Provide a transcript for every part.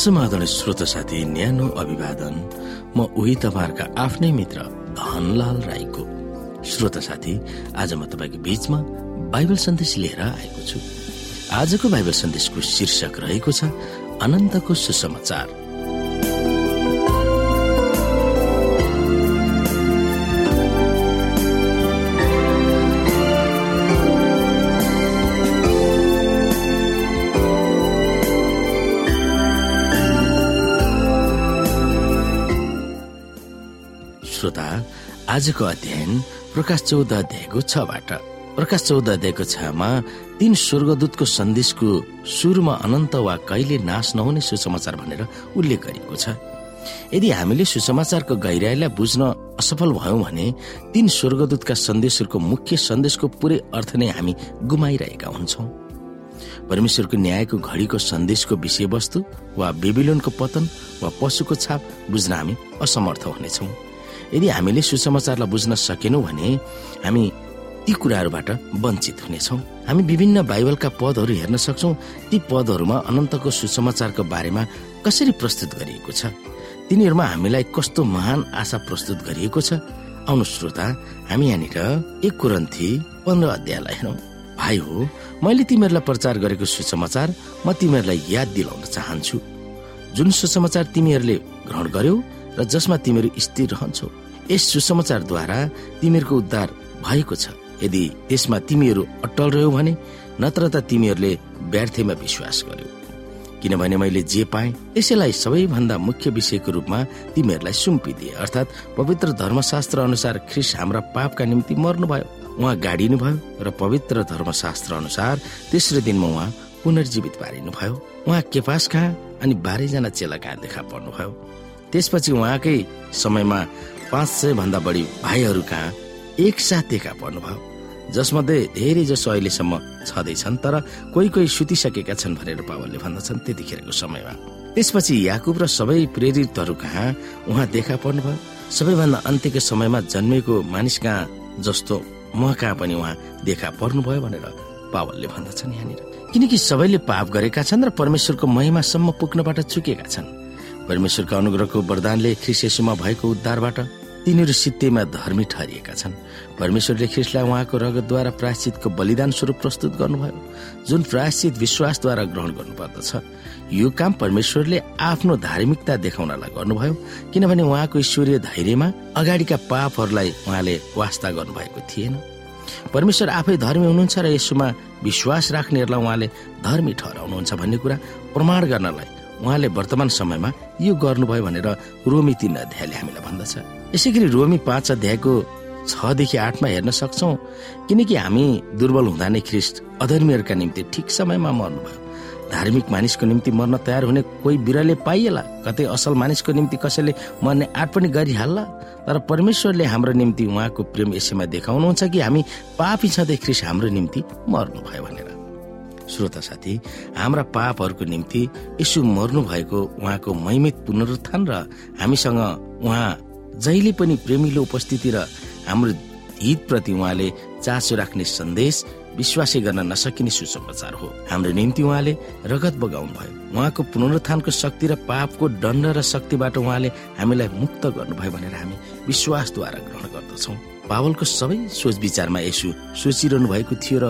समाधान श्रोत साथी न्यानो अभिवादन। म उही तपाईँहरूका आफ्नै मित्र धनलाल राईको। श्रोत साथी आज म तपाईँको बीचमा बाइबल सन्देश लिएर आएको छु। आजको बाइबल सन्देशको शीर्षक रहेको छ अनन्तको सुसमाचार। श्रोता आजको अध्ययन प्रकाश चौध अध्यायको छबाट। प्रकाश चौध अध्यायको छमा तीन स्वर्गदूतको सन्देशको सुरुमा अनन्त वा कहिले नाश नहुने सुसमाचार भनेर उल्लेख गरिएको छ। यदि हामीले सुसमाचारको गहिराईलाई बुझ्न असफल भयौं भने तीन स्वर्गदूतका सन्देशहरूको मुख्य सन्देशको पुरै अर्थ नै हामी गुमाइरहेका हुन्छौं। परमेश्वरको न्यायको घडीको सन्देशको विषयवस्तु वा बेबिलोनको पतन वा पशुको छाप बुझ्न हामी असमर्थ हुनेछौँ। यदि हामीले सुसमाचारलाई बुझ्न सकेनौँ भने हामी ती कुराहरूबाट वञ्चित हुनेछौँ। हामी विभिन्न बाइबलका पदहरू हेर्न सक्छौँ। ती पदहरूमा अनन्तको सुसमाचारको बारेमा कसरी प्रस्तुत गरिएको छ? तिनीहरूमा हामीलाई कस्तो महान आशा प्रस्तुत गरिएको छ? आउनु श्रोता हामी यहाँनिर एक कुरन्थी पन्ध्र अध्यायलाई हेरौँ। भाइ हो मैले तिमीहरूलाई प्रचार गरेको सुसमाचार म तिमीहरूलाई याद दिलाउन चाहन्छु। जुन सुसमाचार तिमीहरूले ग्रहण गर्यौ र जसमा तिमीहरू स्थिर रहन्छौ यस सुसमाचारद्वारा तिमीहरूको उद्धार भएको छ। यदि त्यसमा तिमीहरू अटल रह्यौ भने नत्र त तिमीहरूले व्यर्थेमा विश्वास गर्यो। किनभने मैले जे पाएँ त्यसैलाई सबैभन्दा मुख्य विषयको रूपमा तिमीहरूलाई सुम्पिदिए। अर्थात् पवित्र धर्मशास्त्र अनुसार ख्रिस हाम्रा पापका निम्ति मर्नुभयो। उहाँ गाडिनु भयो र पवित्र धर्मशास्त्र अनुसार तेस्रो दिनमा उहाँ पुनर्जीवित पारिनुभयो। उहाँ केपास कहाँ अनि बाह्रैजना चेला कहाँ देखा पर्नुभयो त्यसपछि उहाँकै समयमा पाँच सय भन्दा बढी भाइहरू कहाँ एकसाथ देखा पर्नुभयो जसमध्ये धेरै जसो अहिलेसम्म छँदैछन् तर कोही कोही सुतिसकेका छन् भनेर पावलले भन्दछन् त्यतिखेरको समयमा। त्यसपछि याकुब र सबै प्रेरितहरू कहाँ उहाँ देखा पर्नुभयो सबैभन्दा अन्त्यको समयमा जन्मेको मानिस कहाँ जस्तो म कहाँ पनि उहाँ देखा पर्नुभयो भनेर पावलले भन्दछन् यहाँनिर। किनकि सबैले पाप गरेका छन् र परमेश्वरको महिमासम्म पुग्नबाट चुकेका छन्। परमेश्वरको अनुग्रहको वरदानले ख्रिसेसुमा भएको उद्धारबाट तिनीहरू सित्तैमा धर्मी ठहरिएका छन्। परमेश्वरले ख्रिसलाई उहाँको रगतद्वारा प्रायश्चितको बलिदान स्वरूप प्रस्तुत गर्नुभयो जुन प्रायश्चित विश्वासद्वारा ग्रहण गर्नुपर्दछ। यो काम परमेश्वरले आफ्नो धार्मिकता देखाउनलाई गर्नुभयो किनभने उहाँको ईश्वरीय धैर्यमा अगाडिका पापहरूलाई उहाँले वास्ता गर्नुभएको थिएन। परमेश्वर आफै धर्मी हुनुहुन्छ र यसोमा विश्वास राख्नेहरूलाई उहाँले धर्मी ठहराउनुहुन्छ भन्ने कुरा प्रमाण गर्नलाई उहाँले वर्तमान समयमा यो गर्नुभयो भनेर रोमी तीन अध्यायले हामीलाई भन्दछ। यसै गरी रोमी पाँच अध्यायको छदेखि आठमा हेर्न सक्छौ किनकि हामी दुर्बल हुँदा नै ख्रिस्ट अधर्मीहरूका निम्ति ठिक समयमा मर्नुभयो। धार्मिक मानिसको निम्ति मर्न तयार हुने कोही बिरले पाइएला? कतै असल मानिसको निम्ति कसैले मर्ने आँट पनि गरिहाल्ला? तर परमेश्वरले हाम्रो निम्ति उहाँको प्रेम यसैमा देखाउनुहुन्छ कि हामी पापी छँदै ख्रिस हाम्रो निम्ति मर्नुभयो भनेर। श्रोता साथी हाम्रा पापहरूको निम्ति यसो मर्नु भएको उहाँको महिमित पुनरुत्थान र हामीसँग उहाँ जहिले पनि प्रेमिलो उपस्थिति र हाम्रो हितप्रति उहाँले चासो राख्ने सन्देश विश्वासै गर्न नसकिने सुसमाचार हो। हाम्रो निम्ति उहाँले रगत बगाउनु भयो उहाँको पुनरुत्थानको शक्ति र पापको दण्ड र शक्तिबाट उहाँले हामीलाई मुक्त गर्नुभयो भनेर हामी विश्वासद्वारा ग्रहण गर्दछौ। पावलको सबै सोच विचारमा यसो सोचिरहनु भएको थियो र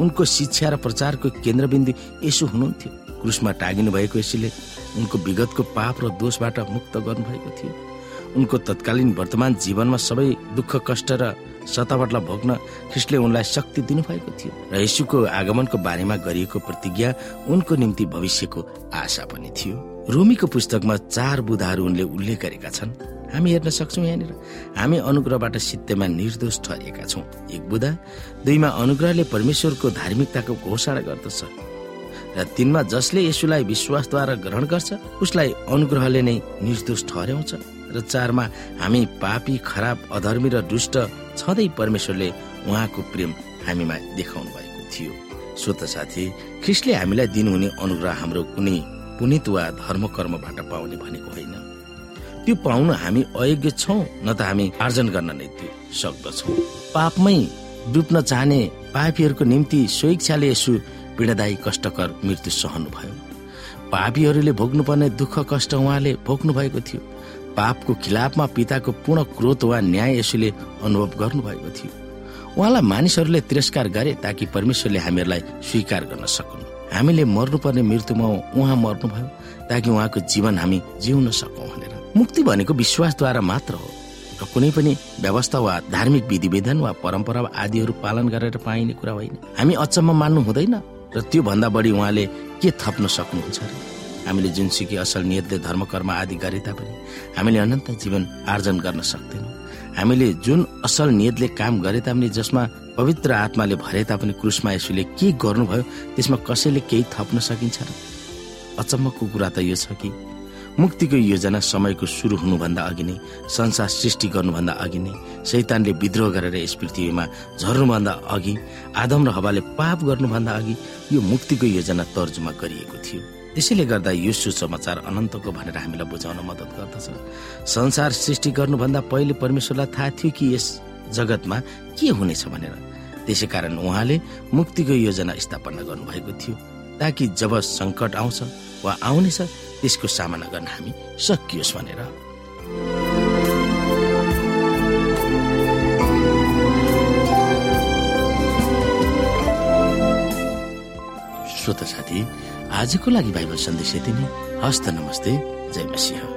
उनको शिक्षा र प्रचारको केन्द्रबिन्दु यसो हुनुहुन्थ्यो। क्रुसमा टागिनु भएको यसैले उनको विगतको पाप र दोषबाट मुक्त गर्नुभएको थियो। उनको तत्कालीन वर्तमान जीवनमा सबै दुःख कष्ट र सतावटलाई भोग्न ख्रिस्टले उनलाई शक्ति दिनुभएको थियो र यशुको आगमनको बारेमा गरिएको प्रतिज्ञा उनको निम्ति भविष्यको आशा पनि थियो। रोमीको पुस्तकमा चार बुधाहरू उनले उल्लेख गरेका छन्। हामी हेर्न सक्छौँ यहाँनिर। हामी अनुग्रहबाट सित्तैमा निर्दोष ठहरिएका छौँ। एक बुधा दुईमा अनुग्रहले परमेश्वरको धार्मिकताको घोषणा गर्दछ र तिनमा जसले यसुलाई विश्वासद्वारा ग्रहण गर्छ उसलाई अनुग्रहले नै निर्दोष ठहर्याउँछ र चारमा हामी पापी खराब अधर्मी र दुष्ट छँदै परमेश्वरले उहाँको प्रेम हामीमा देखाउनु भएको थियो। स्वत साथी ख्रिस्टले हामीलाई दिनुहुने अनुग्रह हाम्रो कुनै पुनित वा धर्म कर्मबाट पाउने भनेको होइन। त्यो पाउन हामी अयोग्य छौँ न त हामी आर्जन गर्न नै त्यो सक्दछौ। पापमै डुब्न चाहने पापीहरूको निम्ति स्वेच्छाले यसो पीडादायी कष्टकर मृत्यु सहनु भयो पापीहरूले भोग्नुपर्ने दुःख कष्ट उहाँले भोग्नु भएको थियो। पापको खिलाफमा पिताको पूर्ण क्रोध वा न्याय यसुले अनुभव गर्नुभएको थियो। उहाँलाई मानिसहरूले तिरस्कार गरे ताकि परमेश्वरले हामीहरूलाई स्वीकार गर्न सकुन्। हामीले मर्नुपर्ने मृत्युमा उहाँ मर्नुभयो ताकि उहाँको जीवन हामी जिउन सकौँ मुक्ति भनेको विश्वासद्वारा मात्र हो। र कुनै पनि व्यवस्था वा धार्मिक विधि विधान वा परम्परा आदिहरू पालन गरेर पाइने कुरा होइन। हामी अचम्म मान्नु हुँदैन र त्यो भन्दा बढी उहाँले के थप्न सक्नुहुन्छ र? हामीले जुनसुकै असल नियतले धर्म कर्म आदि गरे तापनि हामीले अनन्त जीवन आर्जन गर्न सक्दैनौँ। हामीले जुन असल नियतले काम गरे तापनि जसमा पवित्र आत्माले भरे तापनि क्रुसमा यसुले के गर्नुभयो त्यसमा कसैले केही थप्न सकिन्छ र? अचम्मको कुरा त यो छ कि मुक्तिको योजना समयको सुरु हुनुभन्दा अघि नै संसार सृष्टि गर्नुभन्दा अघि नै शैतानले विद्रोह गरेर यस पृथ्वीमा झर्नुभन्दा अघि आदम र हवाले पाप गर्नुभन्दा अघि यो मुक्तिको योजना तर्जुमा गरिएको थियो। त्यसैले गर्दा यो सुसमाचार अनन्तको भनेर हामीलाई बुझाउन मद्दत गर्दछ। संसार सृष्टि गर्नुभन्दा पहिले परमेश्वरलाई थाहा थियो कि यस जगतमा के हुनेछ भनेर। त्यसै कारण उहाँले मुक्तिको योजना स्थापना गर्नुभएको थियो ताकि जब सङ्कट आउँछ वा आउनेछ त्यसको सामना गर्न हामी सकियोस् भनेर। श्रोता साथी आजको लागि बाइबल सन्देश यति नै। हस्त नमस्ते। जय मसिंह।